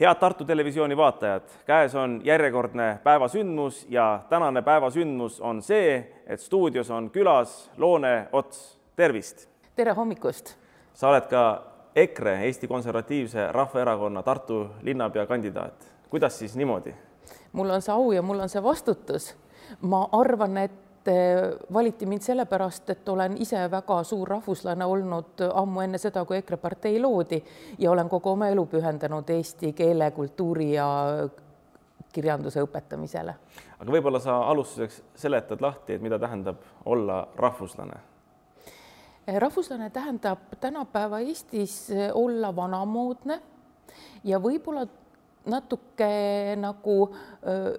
head Tartu Televisiooni vaatajad, käes on järjekordne päevasündmus ja tänane päevasündmus on see, et stuudios on külas Loone Ots, tervist! tere hommikust! sa oled ka EKRE, Eesti Konservatiivse Rahvaerakonna Tartu linnapea kandidaat. kuidas siis niimoodi? mul on see au ja mul on see vastutus. ma arvan, et Eh, valiti mind sellepärast, et olen ise väga suur rahvuslane olnud ammu enne seda, kui EKRE partei loodi ja olen kogu oma elu pühendanud eesti keele, kultuuri ja kirjanduse õpetamisele. aga võib-olla sa alustuseks seletad lahti, et mida tähendab olla rahvuslane? Eh, rahvuslane tähendab tänapäeva Eestis olla vanamoodne ja võib-olla natuke nagu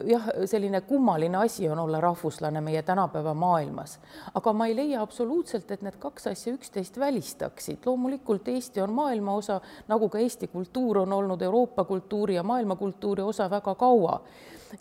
jah, selline kummaline asi on olla rahvuslane meie tänapäeva maailmas, aga ma ei leia absoluutselt, et need kaks asja üksteist välistaksid. loomulikult Eesti on maailma osa, nagu ka Eesti kultuur on olnud Euroopa kultuuri ja maailma kultuuri osa väga kaua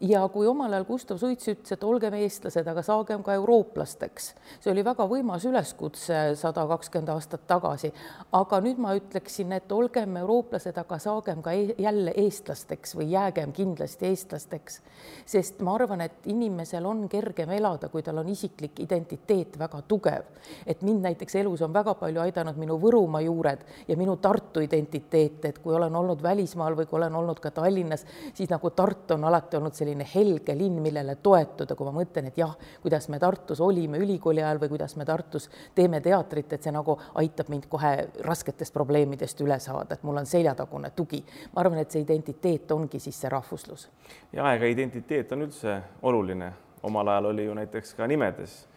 ja kui omal ajal Gustav Suits ütles, et olgem eestlased, aga saagem ka eurooplasteks, see oli väga võimas üleskutse sada kakskümmend aastat tagasi. aga nüüd ma ütleksin, et olgem eurooplased, aga saagem ka e jälle eestlasteks või jäägem kindlasti eestlasteks, sest ma arvan, et inimesel on kergem elada, kui tal on isiklik identiteet väga tugev. et mind näiteks elus on väga palju aidanud minu Võrumaa juured ja minu Tartu identiteet, et kui olen olnud välismaal või kui olen olnud ka Tallinnas, siis nagu Tartu on alati olnud selline helge linn, millele toetuda, kui ma mõtlen, et jah, kuidas me Tartus olime ülikooli ajal või kuidas me Tartus teeme teatrit, et see nagu aitab mind kohe rasketest probleemidest üle saada, et mul on seljatagune tugi. ma arvan, et see identiteet ongi siis see rahvuslus. ja ega identiteet on üldse oluline, omal ajal oli ju näiteks ka nimedes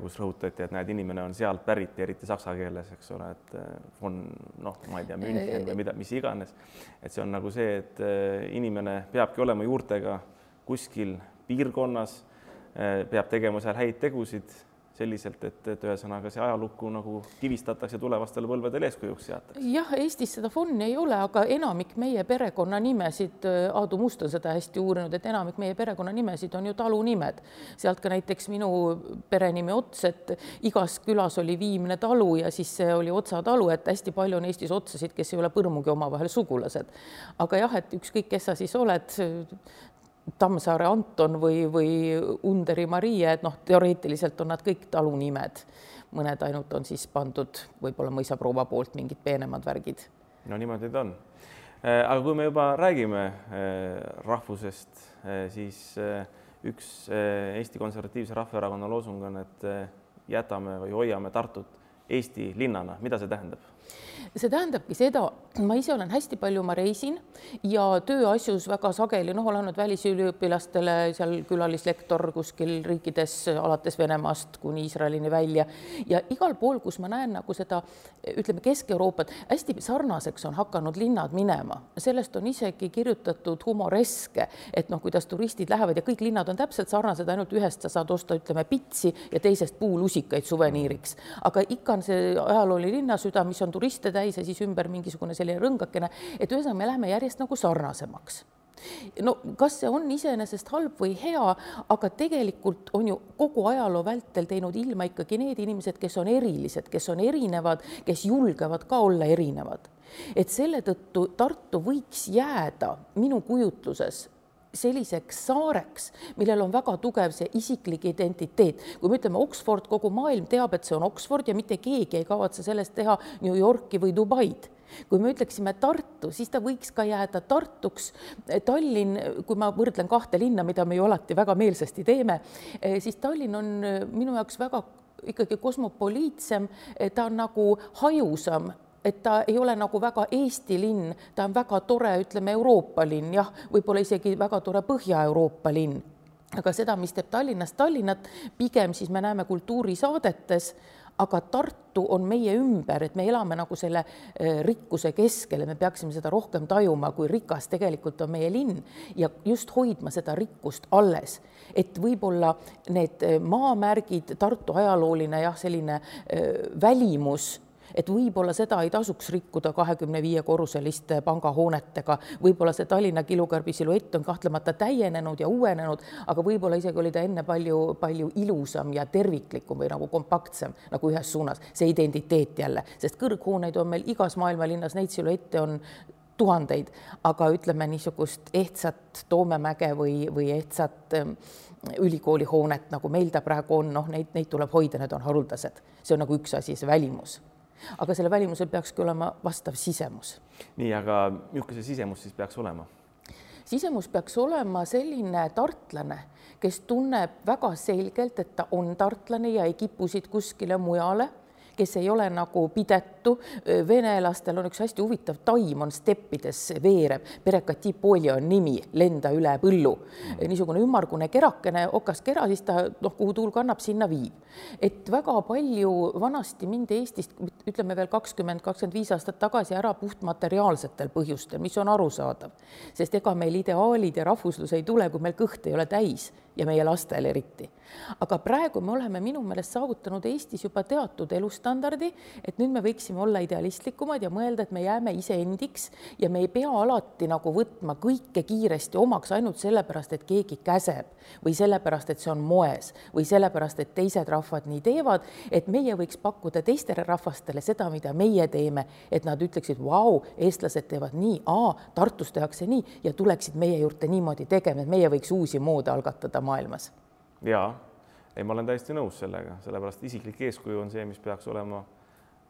kus rõhutati, et näed, inimene on sealt pärit ja eriti saksa keeles, eks ole, et eh, on noh, ma ei tea, München või mida, mis iganes. et see on nagu see, et eh, inimene peabki olema juurtega kuskil piirkonnas, peab tegema seal häid tegusid selliselt, et, et ühesõnaga see ajalukku nagu kivistatakse tulevastele põlvedele eeskujuks seatakse. jah, Eestis seda fonni ei ole, aga enamik meie perekonnanimesid, Aadu Must on seda hästi uurinud, et enamik meie perekonnanimesid on ju talunimed. sealt ka näiteks minu perenimi Ots, et igas külas oli viimne talu ja siis see oli Otsa talu, et hästi palju on Eestis otsasid, kes ei ole põrmugi omavahel sugulased. aga jah, et ükskõik, kes sa siis oled, Tammsaare Anton või, või Underi Maria, et noh, teoreetiliselt on nad kõik talunimed, mõned ainult on siis pandud võib-olla mõisaproua poolt mingid peenemad värgid. no niimoodi ta on. Äh, aga kui me juba räägime äh, rahvusest, äh, siis üks Eesti Konservatiivse Rahvaerakonna loosung on, et jätame või hoiame Tartut Eesti linnana, mida see tähendab? see tähendabki seda, ma ise olen hästi palju, ma reisin ja tööasjus väga sageli, noh, olen olnud välisüliõpilastele seal külalislektor kuskil riikides alates Venemaast kuni Iisraelini välja. Ja igal pool, kus ma näen nagu seda, ütleme Kesk-Euroopat, hästi sarnaseks on hakanud linnad minema, sellest on isegi kirjutatud humoreske, et noh, kuidas turistid lähevad ja kõik linnad on täpselt sarnased, ainult ühest sa saad osta, ütleme pitsi ja teisest puulusikaid suveniiriks, aga ikka on see ajalooline linnasüda, mis on turiste täis ja siis ümber mingisugune selline rõngakene, et ühesõnaga me läheme järjest nagu sarnasemaks no kas see on iseenesest halb või hea, aga tegelikult on ju kogu ajaloo vältel teinud ilma ikkagi need inimesed, kes on erilised, kes on erinevad, kes julgevad ka olla erinevad. et selle tõttu Tartu võiks jääda minu kujutluses selliseks saareks, millel on väga tugev see isiklik identiteet. kui me ütleme Oxford, kogu maailm teab, et see on Oxford ja mitte keegi ei kavatse sellest teha New Yorki või Dubaid kui me ütleksime Tartu, siis ta võiks ka jääda Tartuks. Tallinn, kui ma võrdlen kahte linna, mida me ju alati väga meelsasti teeme, siis Tallinn on minu jaoks väga ikkagi kosmopoliitsem, ta on nagu hajusam et ta ei ole nagu väga Eesti linn, ta on väga tore, ütleme Euroopa linn, jah, võib-olla isegi väga tore Põhja-Euroopa linn. aga seda, mis teeb Tallinnast Tallinnat, pigem siis me näeme kultuurisaadetes, aga Tartu on meie ümber, et me elame nagu selle äh, rikkuse keskel ja me peaksime seda rohkem tajuma, kui rikas tegelikult on meie linn. Ja just hoidma seda rikkust alles, et võib-olla need äh, maamärgid, Tartu ajalooline jah, selline äh, välimus et võib-olla seda ei tasuks rikkuda kahekümne viie korruseliste pangahoonetega, võib-olla see Tallinna kilukarbi siluett on kahtlemata täienenud ja uuenenud, aga võib-olla isegi oli ta enne palju-palju ilusam ja terviklikum või nagu kompaktsem nagu ühes suunas, see identiteet jälle, sest kõrghooneid on meil igas maailma linnas, neid siluette on tuhandeid, aga ütleme niisugust ehtsat Toomemäge või, või ehtsat ähm, ülikoolihoonet, nagu meil ta praegu on, noh, neid, neid tuleb hoida, need on haruldased, see on nagu üks asi, see välimus aga selle välimusel peakski olema vastav sisemus. nii, aga milline see sisemus siis peaks olema? sisemus peaks olema selline tartlane, kes tunneb väga selgelt, et ta on tartlane ja ei kipu siit kuskile mujale kes ei ole nagu pidetu. venelastel on üks hästi huvitav taim, on steppides veereb, Perekatipolja on nimi, lenda üle põllu. niisugune ümmargune kerakene, okas kera, siis ta noh, kuhu tuul kannab, sinna viib. et väga palju vanasti mindi Eestist, ütleme veel kakskümmend, kakskümmend viis aastat tagasi ära puhtmateriaalsetel põhjustel, mis on arusaadav, sest ega meil ideaalid ja rahvuslus ei tule, kui meil kõht ei ole täis ja meie lastel eriti. aga praegu me oleme minu meelest saavutanud Eestis juba teatud elustandardi, et nüüd me võiksime olla idealistlikumad ja mõelda, et me jääme iseendiks ja me ei pea alati nagu võtma kõike kiiresti omaks ainult sellepärast, et keegi käseb või sellepärast, et see on moes või sellepärast, et teised rahvad nii teevad, et meie võiks pakkuda teistele rahvastele seda, mida meie teeme, et nad ütleksid, vau, eestlased teevad nii, Tartus tehakse nii ja tuleksid meie juurde niimoodi tegema, et meie võiks uusi moode algatada maailmas. ja, ei, ma olen täiesti nõus sellega, sellepärast isiklik eeskuju on see, mis peaks olema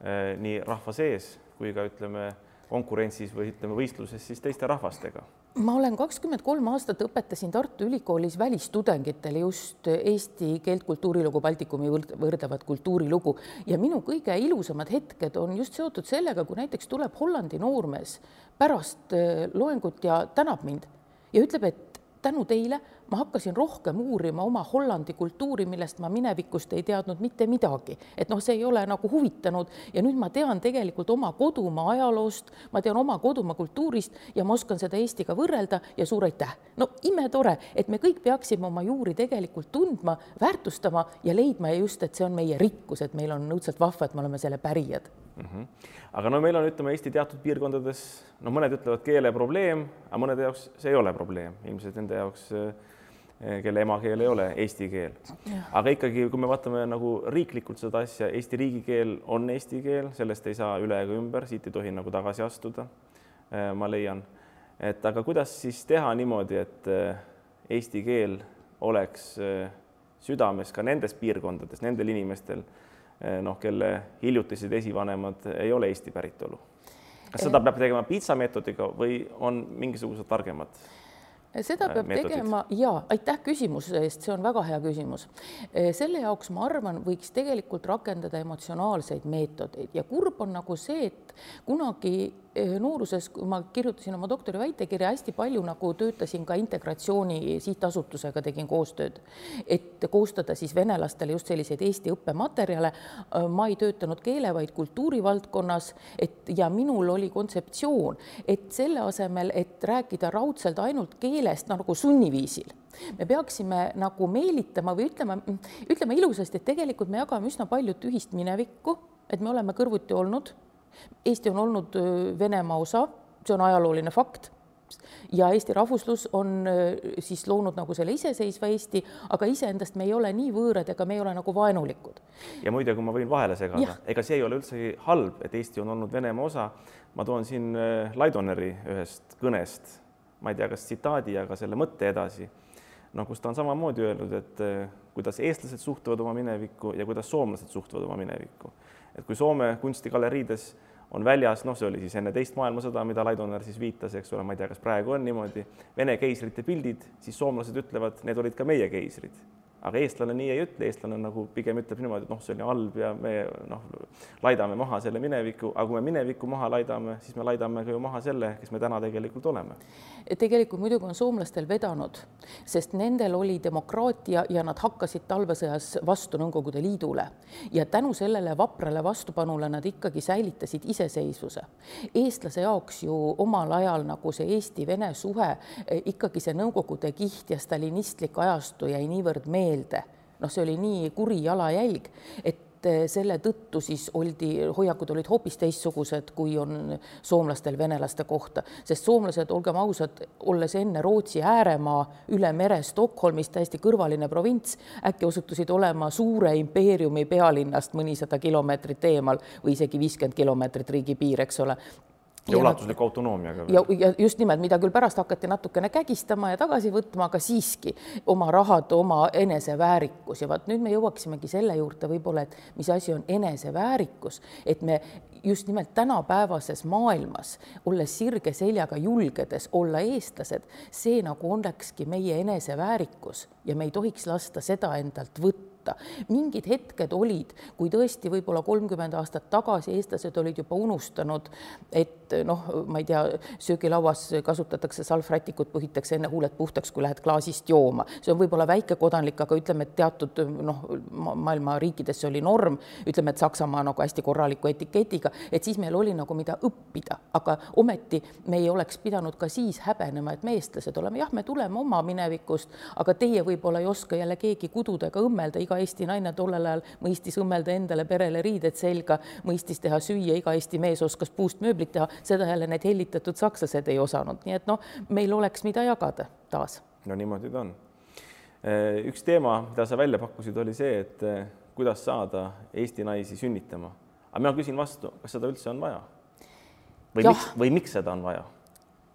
eh, nii rahva sees kui ka ütleme konkurentsis või ütleme võistluses siis teiste rahvastega. Ma olen kakskümmend kolm aastat õpetasin Tartu Ülikoolis välistudengitele just eesti keelt, kultuurilugu, Baltikumi võrdlevat kultuurilugu. Ja minu kõige ilusamad hetked on just seotud sellega, kui näiteks tuleb Hollandi noormees pärast eh, loengut ja tänab mind ja ütleb, et tänu teile ma hakkasin rohkem uurima oma Hollandi kultuuri, millest ma minevikust ei teadnud mitte midagi, et noh, see ei ole nagu huvitanud ja nüüd ma tean tegelikult oma kodumaa ajaloost, ma tean oma kodumaa kultuurist ja ma oskan seda Eestiga võrrelda ja suur aitäh. no imetore, et me kõik peaksime oma juuri tegelikult tundma, väärtustama ja leidma just, et see on meie rikkus, et meil on õudselt vahva, et me oleme selle pärijad mm. -hmm. aga no meil on, ütleme Eesti teatud piirkondades, no mõned ütlevad keele probleem, aga mõnede jaoks see ei ole probleem, ilmselt nende jaoks äh, kelle emakeel ei ole eesti keel. aga ikkagi, kui me vaatame nagu riiklikult seda asja, Eesti riigikeel on eesti keel, sellest ei saa üle ega ümber, siit ei tohi nagu tagasi astuda. Eh, ma leian, et aga kuidas siis teha niimoodi, et eh, eesti keel oleks südames ka nendes piirkondades, nendel inimestel, noh, kelle hiljutised esivanemad ei ole Eesti päritolu. kas seda peab tegema piitsa meetodiga või on mingisugused targemad? Seda äh, peab meetodid. tegema ja aitäh küsimuse eest, see on väga hea küsimus. Äh, selle jaoks ma arvan, võiks tegelikult rakendada emotsionaalseid meetodeid ja kurb on nagu see, et kunagi nooruses, kui ma kirjutasin oma doktori väitekirja, hästi palju nagu töötasin ka Integratsiooni Sihtasutusega, tegin koostööd, et koostada siis venelastele just selliseid Eesti õppematerjale. Äh, ma ei töötanud keele, vaid kultuuri valdkonnas, et ja minul oli kontseptsioon, et selle asemel, et rääkida raudselt ainult keelest nagu sunniviisil me peaksime nagu meelitama või ütlema, ütlema ilusasti, et tegelikult me jagame üsna paljut ühist minevikku, et me oleme kõrvuti olnud Eesti on olnud Venemaa osa, see on ajalooline fakt ja Eesti rahvuslus on siis loonud nagu selle iseseisva Eesti, aga iseendast me ei ole nii võõrad ega me ei ole nagu vaenulikud. ja muide, kui ma võin vahele segada, ega see ei ole üldsegi halb, et Eesti on olnud Venemaa osa. ma toon siin Laidoneri ühest kõnest, ma ei tea, kas tsitaadi, aga selle mõtte edasi. noh, kus ta on samamoodi öelnud, et kuidas eestlased suhtuvad oma minevikku ja kuidas soomlased suhtuvad oma minevikku. et kui Soome kunstigaleriides on väljas, noh, see oli siis enne teist maailmasõda, mida Laidoner siis viitas, eks ole, ma ei tea, kas praegu on niimoodi, Vene keisrite pildid, siis soomlased ütlevad, need olid ka meie keisrid aga eestlane nii ei ütle, eestlane nagu pigem ütleb niimoodi, et noh, see oli halb ja me noh, laidame maha selle mineviku, aga kui me mineviku maha laidame, siis me laidame ka ju maha selle, kes me täna tegelikult oleme. tegelikult muidugi on soomlastel vedanud, sest nendel oli demokraatia ja nad hakkasid talvesõjas vastu Nõukogude Liidule ja tänu sellele vaprale vastupanule nad ikkagi säilitasid iseseisvuse. eestlase jaoks ju omal ajal nagu see Eesti-Vene suhe, ikkagi see Nõukogude kiht ja stalinistlik ajastu jäi niivõrd meelde meelde. noh, see oli nii kuri jalajälg, et eh, selle tõttu siis oldi, hoiakud olid hoopis teistsugused, kui on soomlastel venelaste kohta, sest soomlased, olgem ausad, olles enne Rootsi ääremaa üle mere Stockholmist täiesti kõrvaline provints, äkki osutusid olema suure impeeriumi pealinnast mõnisada kilomeetrit eemal või isegi viiskümmend kilomeetrit riigipiir, eks ole ja ulatusliku autonoomiaga. ja, ja just nimelt, mida küll pärast hakati natukene kägistama ja tagasi võtma, aga siiski oma rahad, oma eneseväärikus ja vot nüüd me jõuaksimegi selle juurde võib-olla, et mis asi on eneseväärikus, et me just nimelt tänapäevases maailmas, olles sirge seljaga, julgedes olla eestlased, see nagu olekski meie eneseväärikus ja me ei tohiks lasta seda endalt võtta võtta. mingid hetked olid, kui tõesti võib-olla kolmkümmend aastat tagasi eestlased olid juba unustanud, et noh, ma ei tea, söögilauas kasutatakse salvrätikut, põhitakse enne huuled puhtaks, kui lähed klaasist jooma. see on võib-olla väike kodanlik, aga ütleme, et teatud noh, maailma riikides see oli norm, ütleme, et Saksamaa nagu hästi korraliku etiketiga, et siis meil oli nagu mida õppida, aga ometi me ei oleks pidanud ka siis häbenema, et me eestlased oleme, jah, me tuleme oma minevikust, aga teie võib-olla ei oska jälle keegi kududa ega õmmelda, iga Eesti naine tollel ajal mõistis õmmelda endale perele riided selga, mõistis teha süüa, iga Eesti mees oskas puust mööblit teha, seda jälle need hellitatud sakslased ei osanud, nii et noh, meil oleks, mida jagada taas. no niimoodi ta on. Eh, üks teema, mida sa välja pakkusid, oli see, et eh, kuidas saada Eesti naisi sünnitama. aga mina küsin vastu, kas seda üldse on vaja? või ja. miks, või miks seda on vaja?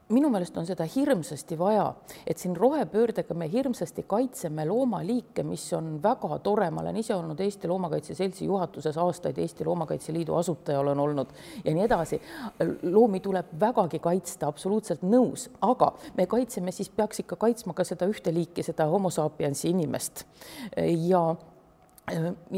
Minu meelest on seda hirmsasti vaja, et siin rohepöördega me hirmsasti kaitseme loomaliike, mis on väga tore, ma olen ise olnud Eesti Loomakaitse Seltsi juhatuses aastaid, Eesti Loomakaitse Liidu asutaja olen olnud ja nii edasi. loomi tuleb vägagi kaitsta, absoluutselt nõus, aga me kaitseme, siis peaks ikka kaitsma ka seda ühte liiki, seda homo sapiensi inimest ja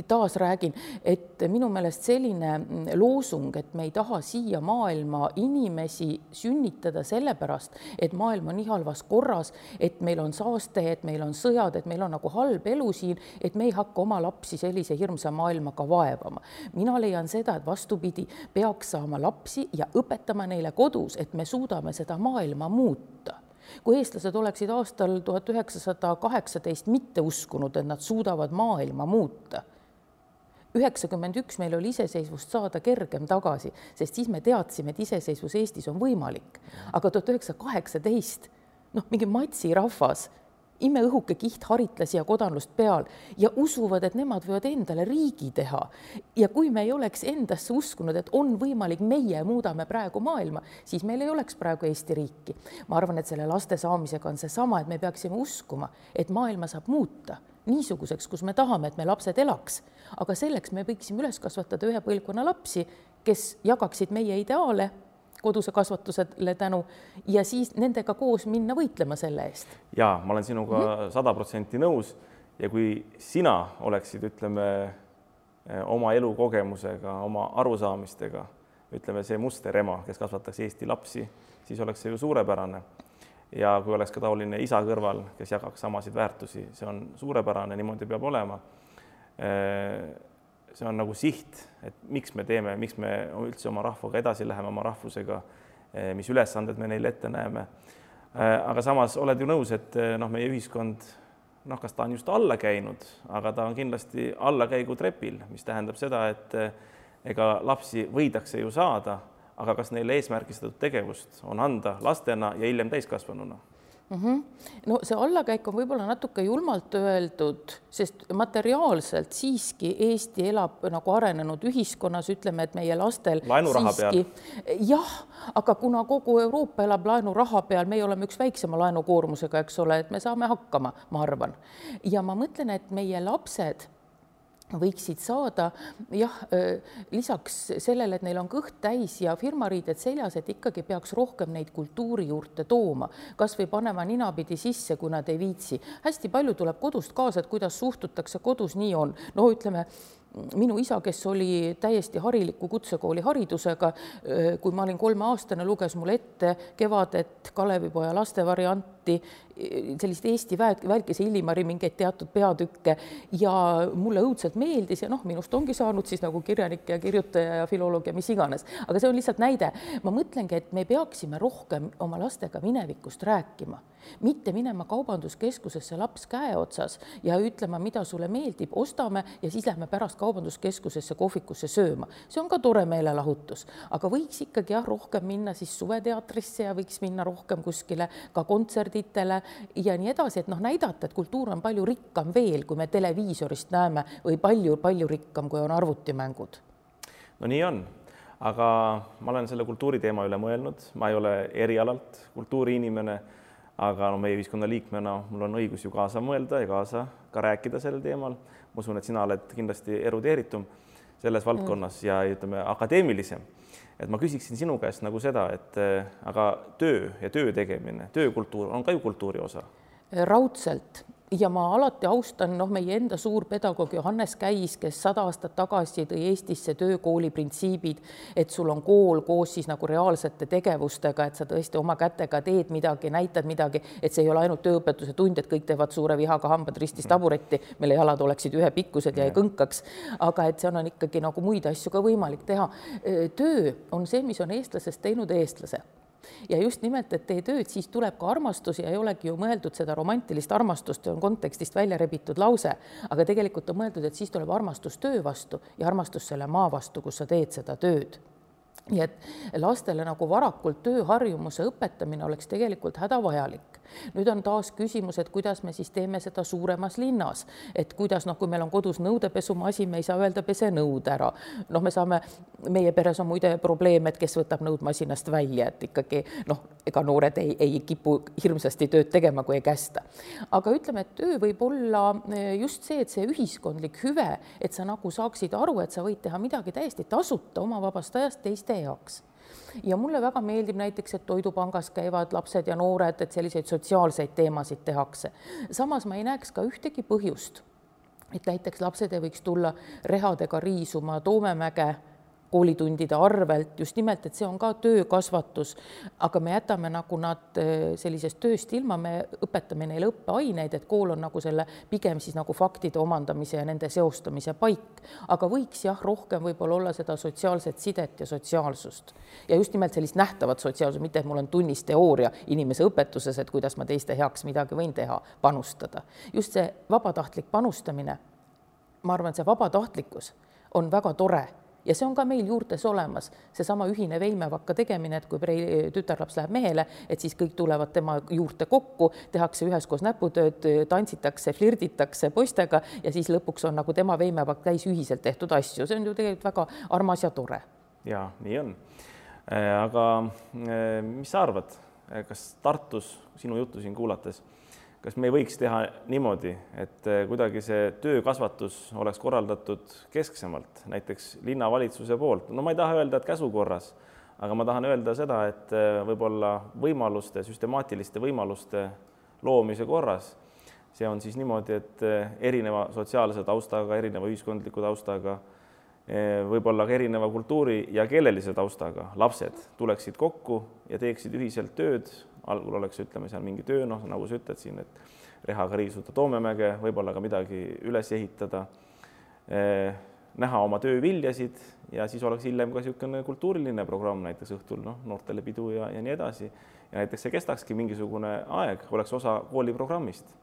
taas räägin, et minu meelest selline mm, loosung, et me ei taha siia maailma inimesi sünnitada sellepärast, et maailm on nii halvas korras, et meil on saaste, et meil on sõjad, et meil on nagu halb elu siin, et me ei hakka oma lapsi sellise hirmsa maailmaga vaevama. mina leian seda, et vastupidi, peaks saama lapsi ja õpetama neile kodus, et me suudame seda maailma muuta kui eestlased oleksid aastal tuhat üheksasada kaheksateist mitte uskunud, et nad suudavad maailma muuta, üheksakümmend üks meil oli iseseisvust saada kergem tagasi, sest siis me teadsime, et iseseisvus Eestis on võimalik. aga tuhat üheksasada kaheksateist, noh, mingi matsirahvas imeõhuke kiht haritlasi ja kodanlust peal ja usuvad, et nemad võivad endale riigi teha. ja kui me ei oleks endasse uskunud, et on võimalik, meie muudame praegu maailma, siis meil ei oleks praegu Eesti riiki. ma arvan, et selle laste saamisega on seesama, et me peaksime uskuma, et maailma saab muuta niisuguseks, kus me tahame, et me lapsed elaks. aga selleks me võiksime üles kasvatada ühe põlvkonna lapsi, kes jagaksid meie ideaale koduse kasvatusele tänu ja siis nendega koos minna võitlema selle eest. ja ma olen sinuga mhm. sada protsenti nõus ja kui sina oleksid, ütleme eh, oma elukogemusega, oma arusaamistega, ütleme see musterema, kes kasvataks Eesti lapsi, siis oleks see ju suurepärane. ja kui oleks ka taoline isa kõrval, kes jagaks samasid väärtusi, see on suurepärane, niimoodi peab olema eh, see on nagu siht, et miks me teeme, miks me üldse oma rahvaga edasi läheme, oma rahvusega, eh, mis ülesanded me neile ette näeme. Eh, aga samas oled ju nõus, et eh, noh, meie ühiskond noh, kas ta on just alla käinud, aga ta on kindlasti allakäigutrepil, mis tähendab seda, et ega lapsi võidakse ju saada, aga kas neile eesmärgistatud tegevust on anda lastena ja hiljem täiskasvanuna mm. -hmm. no see allakäik on võib-olla natuke julmalt öeldud, sest materiaalselt siiski Eesti elab nagu arenenud ühiskonnas, ütleme, et meie lastel laenuraha siiski... peal. jah, aga kuna kogu Euroopa elab laenuraha peal, meie oleme üks väiksema laenukoormusega, eks ole, et me saame hakkama, ma arvan. ja ma mõtlen, et meie lapsed võiksid saada jah, lisaks sellele, et neil on kõht täis ja firmariided seljas, et ikkagi peaks rohkem neid kultuuri juurde tooma, kasvõi panema ninapidi sisse, kui nad ei viitsi. hästi palju tuleb kodust kaasa, et kuidas suhtutakse kodus, nii on. no ütleme minu isa, kes oli täiesti hariliku kutsekooli haridusega, kui ma olin kolmeaastane, luges mulle ette Kevadet, Kalevipoja laste varianti sellist Eesti väe, väikese Illimari mingeid teatud peatükke. Ja mulle õudselt meeldis ja noh, minust ongi saanud siis nagu kirjanik ja kirjutaja ja filoloog ja mis iganes, aga see on lihtsalt näide. ma mõtlengi, et me peaksime rohkem oma lastega minevikust rääkima, mitte minema kaubanduskeskusesse laps käe otsas ja ütlema, mida sulle meeldib, ostame ja siis lähme pärast kaubanduskeskusesse kohvikusse sööma. see on ka tore meelelahutus, aga võiks ikkagi jah, rohkem minna siis suveteatrisse ja võiks minna rohkem kuskile ka kontserditele ja nii edasi, et noh, näidata, et kultuur on palju rikkam veel, kui me televiisorist näeme või palju-palju rikkam, kui on arvutimängud. no nii on, aga ma olen selle kultuuri teema üle mõelnud, ma ei ole erialalt kultuuriinimene, aga no meie ühiskonna liikmena mul on õigus ju kaasa mõelda ja kaasa ka rääkida sellel teemal. Ma usun, et sina oled kindlasti erudeeritum selles valdkonnas mm. ja ütleme, akadeemilisem. et ma küsiksin sinu käest nagu seda, et aga töö ja töö tegemine, töökultuur on ka ju kultuuri osa raudselt ja ma alati austan, noh, meie enda suur pedagoog Johannes Käis, kes sada aastat tagasi tõi Eestisse töökooli printsiibid, et sul on kool koos siis nagu reaalsete tegevustega, et sa tõesti oma kätega teed midagi, näitad midagi, et see ei ole ainult tööõpetuse tund, et kõik teevad suure vihaga hambad ristis taburetti, mille jalad oleksid ühepikkused ja ei kõnkaks. aga et seal on ikkagi nagu muid asju ka võimalik teha. töö on see, mis on eestlasest teinud eestlase ja just nimelt, et tee tööd, siis tuleb ka armastus ja ei olegi ju mõeldud seda romantilist armastust, on kontekstist välja rebitud lause, aga tegelikult on mõeldud, et siis tuleb armastus töö vastu ja armastus selle maa vastu, kus sa teed seda tööd. Nii et lastele nagu varakult tööharjumuse õpetamine oleks tegelikult hädavajalik nüüd on taas küsimus, et kuidas me siis teeme seda suuremas linnas, et kuidas noh, kui meil on kodus nõudepesumasin, me ei saa öelda pese nõud ära. noh, me saame, meie peres on muide probleem, et kes võtab nõud masinast välja, et ikkagi noh, ega noored ei, ei kipu hirmsasti tööd tegema, kui ei kästa. aga ütleme, et töö võib olla eh, just see, et see ühiskondlik hüve, et sa nagu saaksid aru, et sa võid teha midagi täiesti tasuta oma vabast ajast teiste heaks ja mulle väga meeldib näiteks, et Toidupangas käivad lapsed ja noored, et selliseid sotsiaalseid teemasid tehakse. samas ma ei näeks ka ühtegi põhjust, et näiteks lapsed ei võiks tulla rehadega riisuma Toomemäge koolitundide arvelt, just nimelt, et see on ka töökasvatus, aga me jätame nagu nad eh, sellisest tööst ilma, me õpetame neile õppeaineid, et kool on nagu selle pigem siis nagu faktide omandamise ja nende seostamise paik, aga võiks jah, rohkem võib-olla olla seda sotsiaalset sidet ja sotsiaalsust. Ja just nimelt sellist nähtavat sotsiaalsust, mitte et mul on tunnis teooria inimese õpetuses, et kuidas ma teiste heaks midagi võin teha, panustada. just see vabatahtlik panustamine, ma arvan, see vabatahtlikkus on väga tore ja see on ka meil juurtes olemas, seesama ühine veimevakka tegemine, et kui tütarlaps läheb mehele, et siis kõik tulevad tema juurte kokku, tehakse üheskoos näputööd, tantsitakse, flirditakse poistega ja siis lõpuks on nagu tema veimevakk täis ühiselt tehtud asju, see on ju tegelikult väga armas ja tore. ja nii on. Äh, aga äh, mis sa arvad, kas Tartus sinu juttu siin kuulates kas me ei võiks teha niimoodi, et eh, kuidagi see töökasvatus oleks korraldatud kesksemalt, näiteks linnavalitsuse poolt, no ma ei taha öelda, et käsukorras, aga ma tahan öelda seda, et eh, võib-olla võimaluste, süstemaatiliste võimaluste loomise korras, see on siis niimoodi, et eh, erineva sotsiaalse taustaga, erineva ühiskondliku taustaga, võib-olla ka erineva kultuuri ja keelelise taustaga lapsed tuleksid kokku ja teeksid ühiselt tööd algul oleks, ütleme seal mingi töö, noh, nagu sa ütled siin, et rehaga riisuda Toomemäge, võib-olla ka midagi üles ehitada eh,, näha oma töö viljasid ja siis oleks hiljem ka niisugune kultuuriline programm näiteks õhtul, noh, noortele pidu ja, ja nii edasi. ja näiteks see kestakski mingisugune aeg, oleks osa kooliprogrammist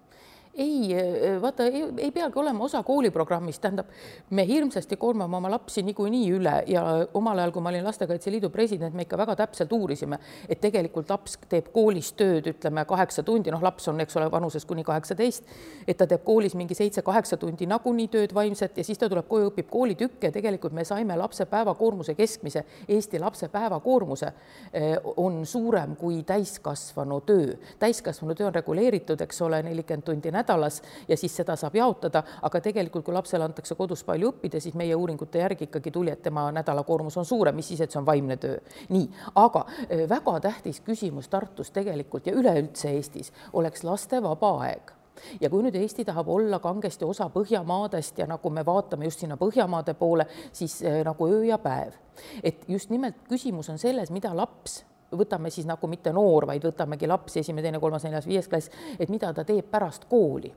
ei, vaata, ei peagi olema osa kooliprogrammist, tähendab, me hirmsasti koormame oma lapsi niikuinii üle ja omal ajal, kui ma olin Lastekaitse Liidu president, me ikka väga täpselt uurisime, et tegelikult laps teeb koolis tööd, ütleme kaheksa tundi, noh, laps on, eks ole, vanuses kuni kaheksateist, et ta teeb koolis mingi seitse-kaheksa tundi nagunii tööd vaimset ja siis ta tuleb koju, õpib koolitükke ja tegelikult me saime lapse päevakoormuse keskmise, Eesti lapse päevakoormuse eh, on suurem kui täiskasvanu töö. täiskasvanu töö on reguleeritud, eks ole, nelikümmend tundi nädalas nädalas ja siis seda saab jaotada, aga tegelikult, kui lapsele antakse kodus palju õppida, siis meie uuringute järgi ikkagi tuli, et tema nädalakoormus on suurem, mis siis, et see on vaimne töö. nii, aga eh, väga tähtis küsimus Tartus tegelikult ja üleüldse Eestis oleks laste vaba aeg. Ja kui nüüd Eesti tahab olla kangesti osa Põhjamaadest ja nagu me vaatame just sinna Põhjamaade poole, siis äh, nagu öö ja päev, et just nimelt küsimus on selles, mida laps võtame siis nagu mitte noor, vaid võtamegi laps, esimene, teine, kolmas, neljas, viies klass, et mida ta teeb pärast kooli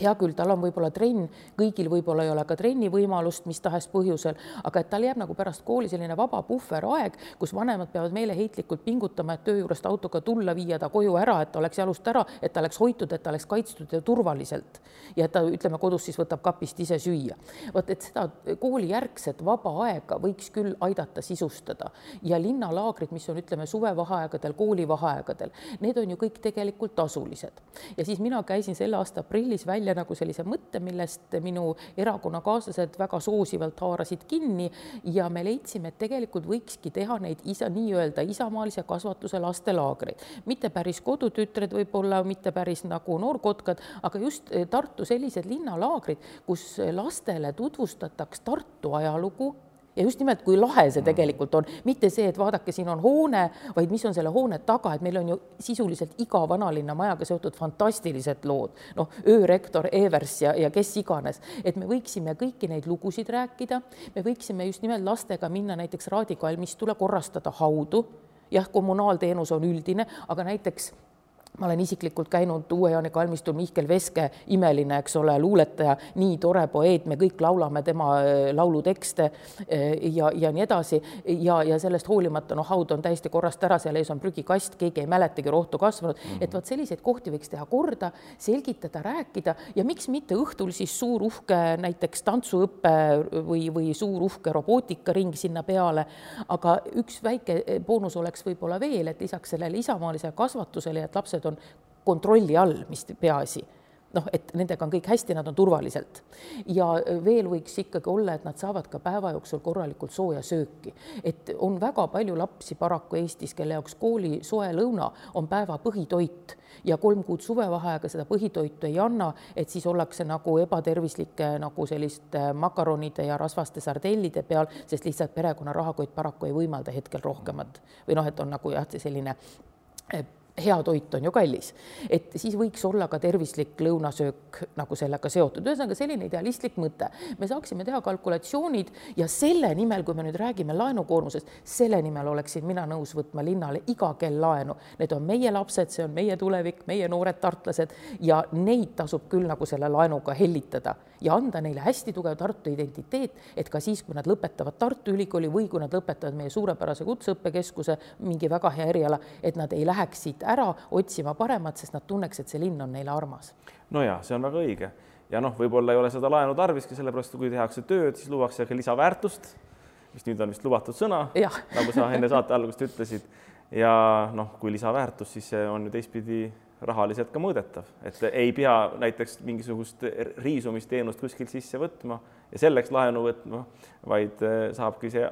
hea küll, tal on võib-olla trenn, kõigil võib-olla ei ole ka trenni võimalust mis tahes põhjusel, aga et tal jääb nagu pärast kooli selline vaba puhveraeg, kus vanemad peavad meeleheitlikult pingutama, et töö juurest autoga tulla, viia ta koju ära, et ta oleks jalust ära, et ta oleks hoitud, et ta oleks kaitstud ja turvaliselt. ja et ta, ütleme, kodus siis võtab kapist ise süüa. vot, et seda koolijärgset vaba aega võiks küll aidata sisustada ja linnalaagrid, mis on, ütleme, suvevaheaegadel, koolivaheaegadel, need on ju kõik tegelikult tasulised. ja siis mina käisin selle aasta aprillis välja välja nagu sellise mõtte, millest minu erakonnakaaslased väga soosivalt haarasid kinni. Ja me leidsime, et tegelikult võikski teha neid isa, nii-öelda isamaalise kasvatuse lastelaagreid, mitte päris kodutütred võib-olla, mitte päris nagu noorkotkad, aga just Tartu sellised linnalaagrid, kus lastele tutvustataks Tartu ajalugu ja just nimelt, kui lahe see tegelikult on, mitte see, et vaadake, siin on hoone, vaid mis on selle hoone taga, et meil on ju sisuliselt iga vanalinna majaga seotud fantastilised lood, noh, öörektor Evers ja, ja kes iganes, et me võiksime kõiki neid lugusid rääkida, me võiksime just nimelt lastega minna näiteks Raadi kalmistule, korrastada haudu, jah, kommunaalteenus on üldine, aga näiteks ma olen isiklikult käinud Uue-Jaani kalmistul, Mihkel Veske, imeline, eks ole, luuletaja, nii tore poeet, me kõik laulame tema äh, laulutekste äh, ja, ja nii edasi ja, ja sellest hoolimata noh, haud on täiesti korrast ära, seal ees on prügikast, keegi ei mäletagi rohtu kasvanud mm, -hmm. et vot selliseid kohti võiks teha korda, selgitada, rääkida ja miks mitte õhtul siis suur uhke näiteks tantsuõpe või, või suur uhke robootikaring sinna peale. aga üks väike boonus oleks võib-olla veel, et lisaks sellele isamaalisele kasvatusele, et lapsed lapsed on kontrolli all, mis peaasi noh, et nendega on kõik hästi, nad on turvaliselt. ja veel võiks ikkagi olla, et nad saavad ka päeva jooksul korralikult sooja sööki. et on väga palju lapsi paraku Eestis, kelle jaoks kooli soe lõuna on päeva põhitoit ja kolm kuud suvevaheaega seda põhitoitu ei anna, et siis ollakse nagu ebatervislike nagu selliste makaronide ja rasvaste sardellide peal, sest lihtsalt perekonna rahakott paraku ei võimalda hetkel rohkemat või noh, et on nagu jah, selline hea toit on ju kallis, et siis võiks olla ka tervislik lõunasöök nagu sellega seotud, ühesõnaga selline idealistlik mõte. me saaksime teha kalkulatsioonid ja selle nimel, kui me nüüd räägime laenukoormusest, selle nimel oleksin mina nõus võtma linnale iga kell laenu. Need on meie lapsed, see on meie tulevik, meie noored tartlased ja neid tasub küll nagu selle laenuga hellitada ja anda neile hästi tugev Tartu identiteet, et ka siis, kui nad lõpetavad Tartu Ülikooli või kui nad lõpetavad meie suurepärase kutseõppekeskuse mingi väga hea eriala, et nad ei läheks siit ära otsima paremat, sest nad tunneks, et see linn on neile armas. no ja see on väga õige ja noh, võib-olla ei ole seda laenu tarviski, sellepärast kui tehakse tööd, siis luuakse ka lisaväärtust, mis nüüd on vist lubatud sõna, nagu sa enne saate algust ütlesid. ja noh, kui lisaväärtus, siis see on ju teistpidi rahaliselt ka mõõdetav, et ei pea näiteks mingisugust riisumisteenust kuskilt sisse võtma ja selleks laenu võtma, vaid äh, saabki see,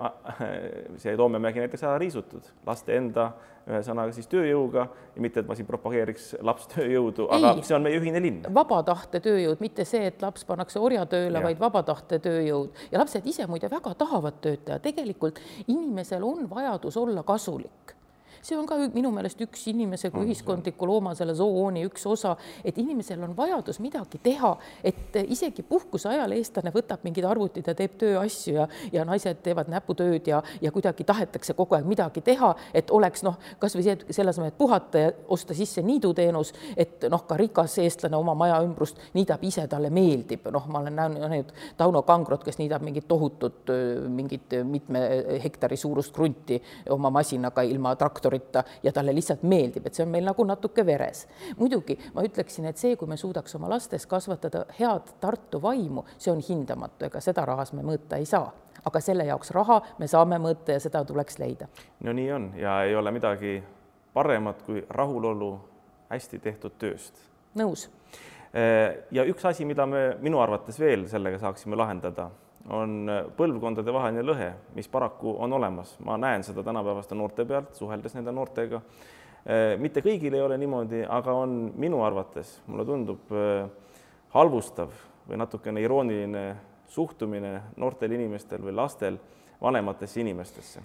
see Toomemägi näiteks ära riisutud laste enda ühesõnaga siis tööjõuga ja mitte, et ma siin propageeriks lapstööjõudu, aga see on meie ühine linn. vaba tahte tööjõud, mitte see, et laps pannakse orjatööle, vaid vaba tahte tööjõud. Ja lapsed ise muide väga tahavad tööd teha, tegelikult inimesel on vajadus olla kasulik see on ka minu meelest üks inimese kui ühiskondliku looma selle zoooni üks osa, et inimesel on vajadus midagi teha, et isegi puhkuse ajal eestlane võtab mingid arvutid ja teeb tööasju ja, ja naised teevad näputööd ja, ja kuidagi tahetakse kogu aeg midagi teha, et oleks noh, kasvõi see, selle asemel, et puhata ja osta sisse niiduteenus, et noh, ka rikas eestlane oma maja ümbrust niidab ise, talle meeldib, noh, ma olen näinud Tauno Kangrot, kes niidab mingit tohutut, mingit mitme hektari suurust krunti oma masinaga ilma traktori traktorita ja talle lihtsalt meeldib, et see on meil nagu natuke veres. muidugi ma ütleksin, et see, kui me suudaks oma lastes kasvatada head Tartu vaimu, see on hindamatu, ega seda rahas me mõõta ei saa aga selle jaoks raha me saame mõõta ja seda tuleks leida. no nii on ja ei ole midagi paremat kui rahulolu hästi tehtud tööst. nõus. ja üks asi, mida me minu arvates veel sellega saaksime lahendada on põlvkondade vaheline lõhe, mis paraku on olemas, ma näen seda tänapäevaste noorte pealt, suheldes nende noortega. Eh, mitte kõigil ei ole niimoodi, aga on minu arvates, mulle tundub eh, halvustav või natukene irooniline suhtumine noortel inimestel või lastel vanematesse inimestesse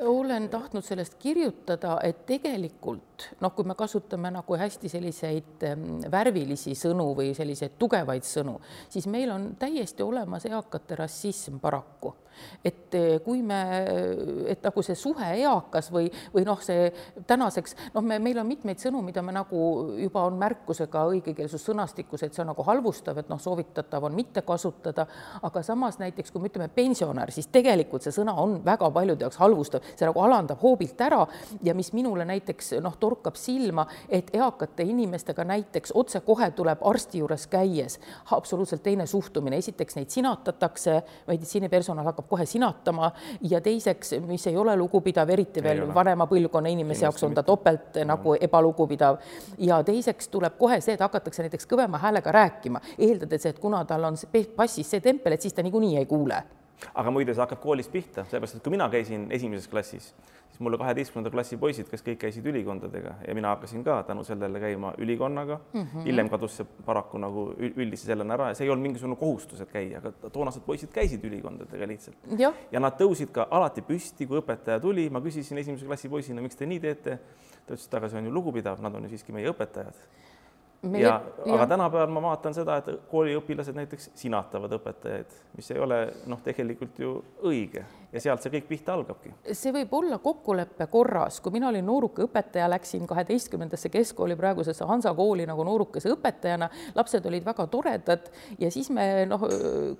olen tahtnud sellest kirjutada, et tegelikult noh, kui me kasutame nagu hästi selliseid värvilisi sõnu või selliseid tugevaid sõnu, siis meil on täiesti olemas eakate rassism paraku. Et eh, kui me, et nagu see suhe eakas või, või noh, see tänaseks noh, me, meil on mitmeid sõnu, mida me nagu juba on märkusega õigekeelsussõnastikus, et see on nagu halvustav, et noh, soovitatav on mitte kasutada, aga samas näiteks kui me ütleme pensionär, siis tegelikult see sõna on väga paljude jaoks halvustav, see nagu alandab hoobilt ära ja mis minule näiteks noh, torkab silma, et eakate inimestega näiteks otsekohe tuleb arsti juures käies absoluutselt teine suhtumine, esiteks neid sinatatakse, meditsiinipersonal hakkab kohe sinatama ja teiseks, mis ei ole lugupidav, eriti veel vanema põlvkonna inimese jaoks on ta topelt mm. nagu ebalugupidav. Ja teiseks tuleb kohe see, et hakatakse näiteks kõvema häälega rääkima, eeldades, et kuna tal on passis see tempel, et siis ta niikuinii ei kuule aga muide, see hakkab koolist pihta, sellepärast et kui mina käisin esimeses klassis, siis mulle kaheteistkümnenda klassi poisid, kes kõik käisid ülikondadega ja mina hakkasin ka tänu sellele käima ülikonnaga mm. -hmm. hiljem kadus see paraku nagu üldise sellena ära ja see ei olnud mingisugune kohustus, et käia, aga toonased poisid käisid ülikondadega lihtsalt. ja nad tõusid ka alati püsti, kui õpetaja tuli, ma küsisin esimese klassi poisina, miks te nii teete. ta ütles, et aga see on ju lugupidav, nad on ju siiski meie õpetajad Me, ja, aga tänapäeval ma vaatan seda, et kooliõpilased näiteks sinatavad õpetajaid, mis ei ole noh, tegelikult ju õige ja sealt see kõik pihta algabki. see võib olla kokkuleppe korras, kui mina olin nooruke õpetaja, läksin kaheteistkümnendasse keskkooli praegusesse Hansa kooli nagu noorukese õpetajana, lapsed olid väga toredad ja siis me noh,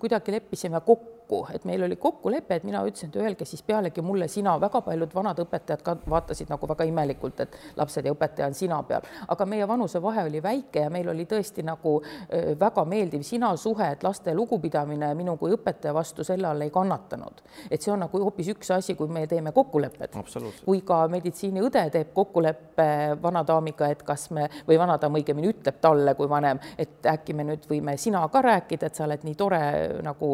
kuidagi leppisime kokku, et meil oli kokkulepe, et mina ütlesin, et öelge siis pealegi mulle sina, väga paljud vanad õpetajad ka vaatasid nagu väga imelikult, et lapsed ja õpetaja on sina peal, aga meie vanusevahe oli väike ja meil oli tõesti nagu väga meeldiv sina suhe, et laste lugupidamine minu kui õpetaja vastu selle all ei kannatanud, et see on on nagu hoopis üks asi, kui me teeme kokkulepped. kui ka meditsiiniõde teeb kokkuleppe vanadaamiga, et kas me või vanadaam õigemini ütleb talle kui vanem, et äkki me nüüd võime sina ka rääkida, et sa oled nii tore nagu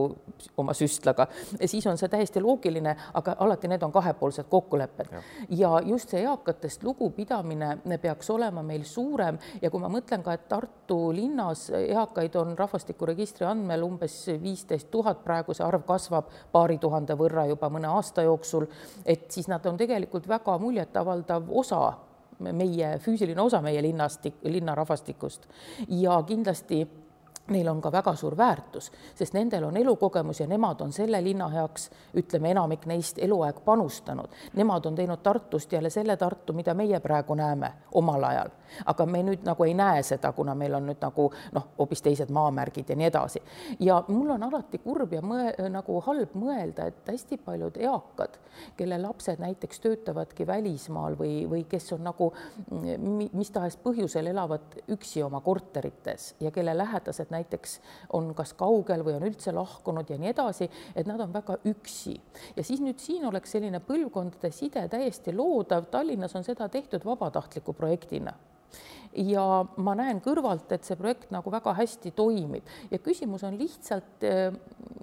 oma süstlaga, siis on see täiesti loogiline, aga alati need on kahepoolsed kokkulepped ja. ja just see eakatest lugupidamine peaks olema meil suurem ja kui ma mõtlen ka, et Tartu linnas eakaid on rahvastikuregistri andmel umbes viisteist tuhat, praegu see arv kasvab paari tuhande võrra juba mõne aasta jooksul, et siis nad on tegelikult väga muljetavaldav osa meie füüsiline osa meie linnastik, linna rahvastikust ja kindlasti neil on ka väga suur väärtus, sest nendel on elukogemus ja nemad on selle linna heaks, ütleme, enamik neist eluaeg panustanud. Nemad on teinud Tartust jälle selle Tartu, mida meie praegu näeme omal ajal, aga me nüüd nagu ei näe seda, kuna meil on nüüd nagu noh, hoopis teised maamärgid ja nii edasi. ja mul on alati kurb ja mõe, nagu halb mõelda, et hästi paljud eakad, kelle lapsed näiteks töötavadki välismaal või, või kes on nagu mis tahes põhjusel elavad üksi oma korterites ja kelle lähedased näiteks on kas kaugel või on üldse lahkunud ja nii edasi, et nad on väga üksi. ja siis nüüd siin oleks selline põlvkondade side täiesti loodav, Tallinnas on seda tehtud vabatahtliku projektina ja ma näen kõrvalt, et see projekt nagu väga hästi toimib ja küsimus on lihtsalt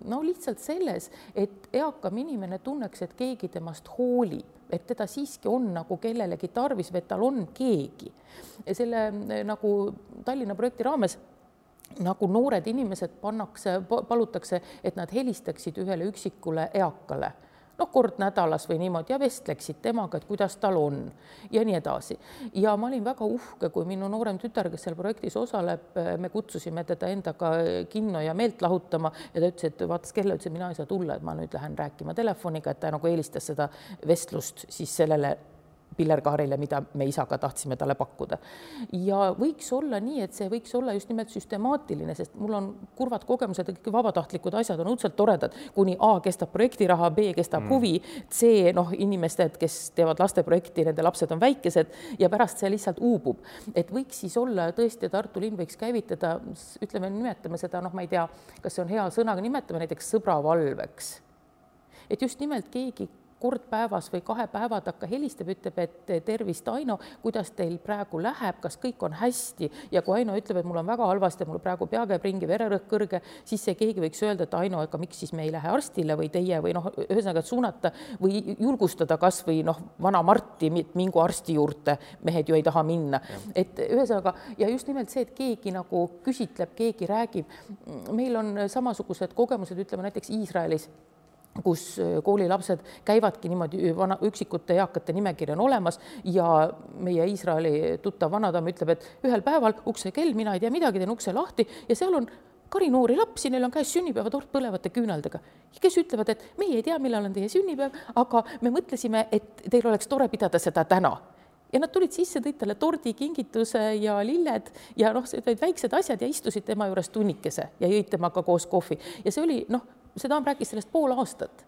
no lihtsalt selles, et eakam inimene tunneks, et keegi temast hoolib, et teda siiski on nagu kellelegi tarvis või et tal on keegi. selle nagu Tallinna projekti raames nagu noored inimesed pannakse, palutakse, et nad helistaksid ühele üksikule eakale noh, kord nädalas või niimoodi ja vestleksid temaga, et kuidas tal on ja nii edasi. ja ma olin väga uhke, kui minu noorem tütar, kes seal projektis osaleb, me kutsusime teda endaga kinno ja meelt lahutama ja ta ütles, et vaatas kella, ütles, et mina ei saa tulla, et ma nüüd lähen rääkima telefoniga, et ta nagu eelistas seda vestlust siis sellele pillerkaarile, mida me isaga tahtsime talle pakkuda. ja võiks olla nii, et see võiks olla just nimelt süstemaatiline, sest mul on kurvad kogemused, kõik vabatahtlikud asjad on õudselt toredad, kuni A kestab projektiraha, B kestab mm. huvi, C noh, inimesed, kes teevad lasteprojekti, nende lapsed on väikesed ja pärast see lihtsalt uubub. et võiks siis olla tõesti, Tartu linn võiks käivitada, ütleme, nimetame seda, noh, ma ei tea, kas see on hea sõna, nimetame näiteks sõbravalveks et just nimelt keegi kord päevas või kahe päeva takka helistab, ütleb, et tervist, Aino, kuidas teil praegu läheb, kas kõik on hästi? Ja kui Aino ütleb, et mul on väga halvasti, mul praegu pea käib ringi, vererõhk kõrge, siis see keegi võiks öelda, et Aino, aga miks siis me ei lähe arstile või teie või noh, ühesõnaga suunata või julgustada kasvõi noh, vana Marti, mingu arsti juurde, mehed ju ei taha minna, et ühesõnaga ja just nimelt see, et keegi nagu küsitleb, keegi räägib. meil on samasugused kogemused, ütleme näiteks Iisraelis kus äh, koolilapsed käivadki niimoodi, vana, üksikute eakate nimekiri on olemas ja meie Iisraeli tuttav vanadamm ütleb, et ühel päeval uksekell, mina ei tea midagi, teen ukse lahti ja seal on kari noori lapsi, neil on käes sünnipäevatort põlevate küünaldega, kes ütlevad, et meie ei tea, millal on teie sünnipäev, aga me mõtlesime, et teil oleks tore pidada seda täna. Ja nad tulid sisse, tõid talle tordi, kingituse ja lilled ja noh, olid väiksed asjad ja istusid tema juures tunnikese ja jõid temaga koos kohvi. Ja see oli noh seda rääkis sellest pool aastat.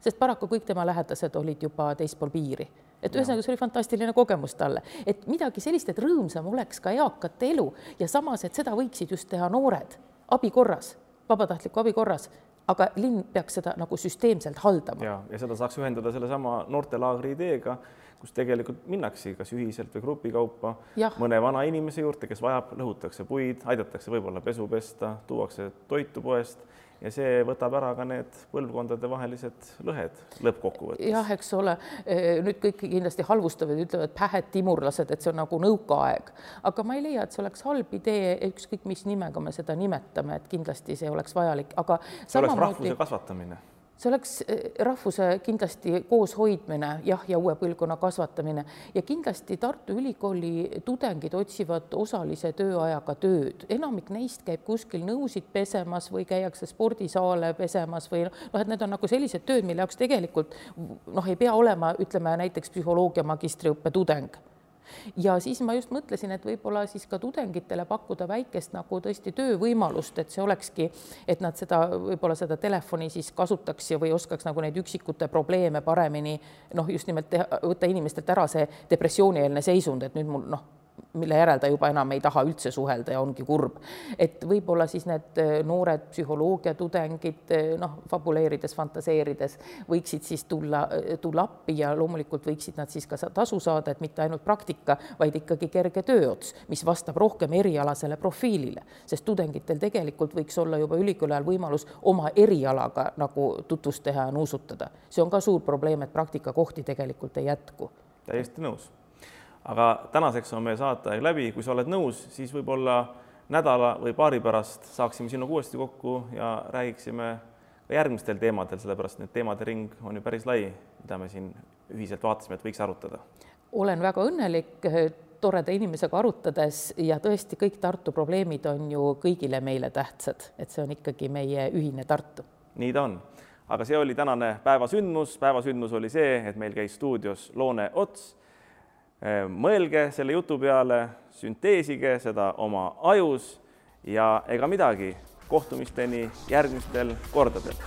Sest paraku kõik tema lähedased olid juba teispool piiri. Et ühesõnaga, see oli fantastiline kogemus talle, et midagi sellist, et rõõmsam oleks ka eakate elu ja samas, et seda võiksid just teha noored abi korras, vabatahtliku abi korras. Aga linn peaks seda nagu süsteemselt haldama. ja, ja seda saaks ühendada sellesama noortelaagri ideega, kus tegelikult minnakse kas ühiselt või grupi kaupa ja. mõne vana inimese juurde, kes vajab, lõhutakse puid, aidatakse võib-olla pesu pesta, tuuakse toitu poest ja see võtab ära ka need põlvkondadevahelised lõhed lõppkokkuvõttes. jah, eks ole, nüüd kõik kindlasti halvustavad, ütlevad pähed timurlased, et see on nagu nõukaaeg, aga ma ei leia, et see oleks halb idee, ükskõik mis nimega me seda nimetame, et kindlasti see oleks vajalik, aga see oleks rahvuse kasvatamine see oleks eh, rahvuse kindlasti kooshoidmine, jah, ja uue põlvkonna kasvatamine. Ja kindlasti Tartu Ülikooli tudengid otsivad osalise tööajaga tööd, enamik neist käib kuskil nõusid pesemas või käiakse spordisaale pesemas või noh, et need on nagu sellised tööd, mille jaoks tegelikult noh, ei pea olema, ütleme näiteks psühholoogia magistriõppe tudeng ja siis ma just mõtlesin, et võib-olla siis ka tudengitele pakkuda väikest nagu tõesti töövõimalust, et see olekski, et nad seda võib-olla seda telefoni siis kasutaks ja või oskaks nagu neid üksikute probleeme paremini noh, just nimelt teha, võtta inimestelt ära see depressioonieelne seisund, et nüüd mul noh mille järel ta juba enam ei taha üldse suhelda ja ongi kurb. et võib-olla siis need äh, noored psühholoogiatudengid, äh, noh, fabuleerides, fantaseerides, võiksid siis tulla, äh, tulla appi ja loomulikult võiksid nad siis ka tasu saada, et mitte ainult praktika, vaid ikkagi kerge tööots, mis vastab rohkem erialasele profiilile, sest tudengitel tegelikult võiks olla juba ülikooli ajal võimalus oma erialaga nagu tutvust teha ja nuusutada. see on ka suur probleem, et praktikakohti tegelikult ei jätku. täiesti nõus aga tänaseks on meie saateaeg läbi, kui sa oled nõus, siis võib-olla nädala või paari pärast saaksime sinuga uuesti kokku ja räägiksime ka järgmistel teemadel, sellepärast need teemade ring on ju päris lai, mida me siin ühiselt vaatasime, et võiks arutada. olen väga õnnelik eh, toreda inimesega arutades ja tõesti kõik Tartu probleemid on ju kõigile meile tähtsad, et see on ikkagi meie ühine Tartu. nii ta on, aga see oli tänane päevasündmus, päevasündmus oli see, et meil käis stuudios Loone Ots Eh, mõelge selle jutu peale, sünteesige seda oma ajus ja ega midagi, kohtumisteni järgmistel kordadel.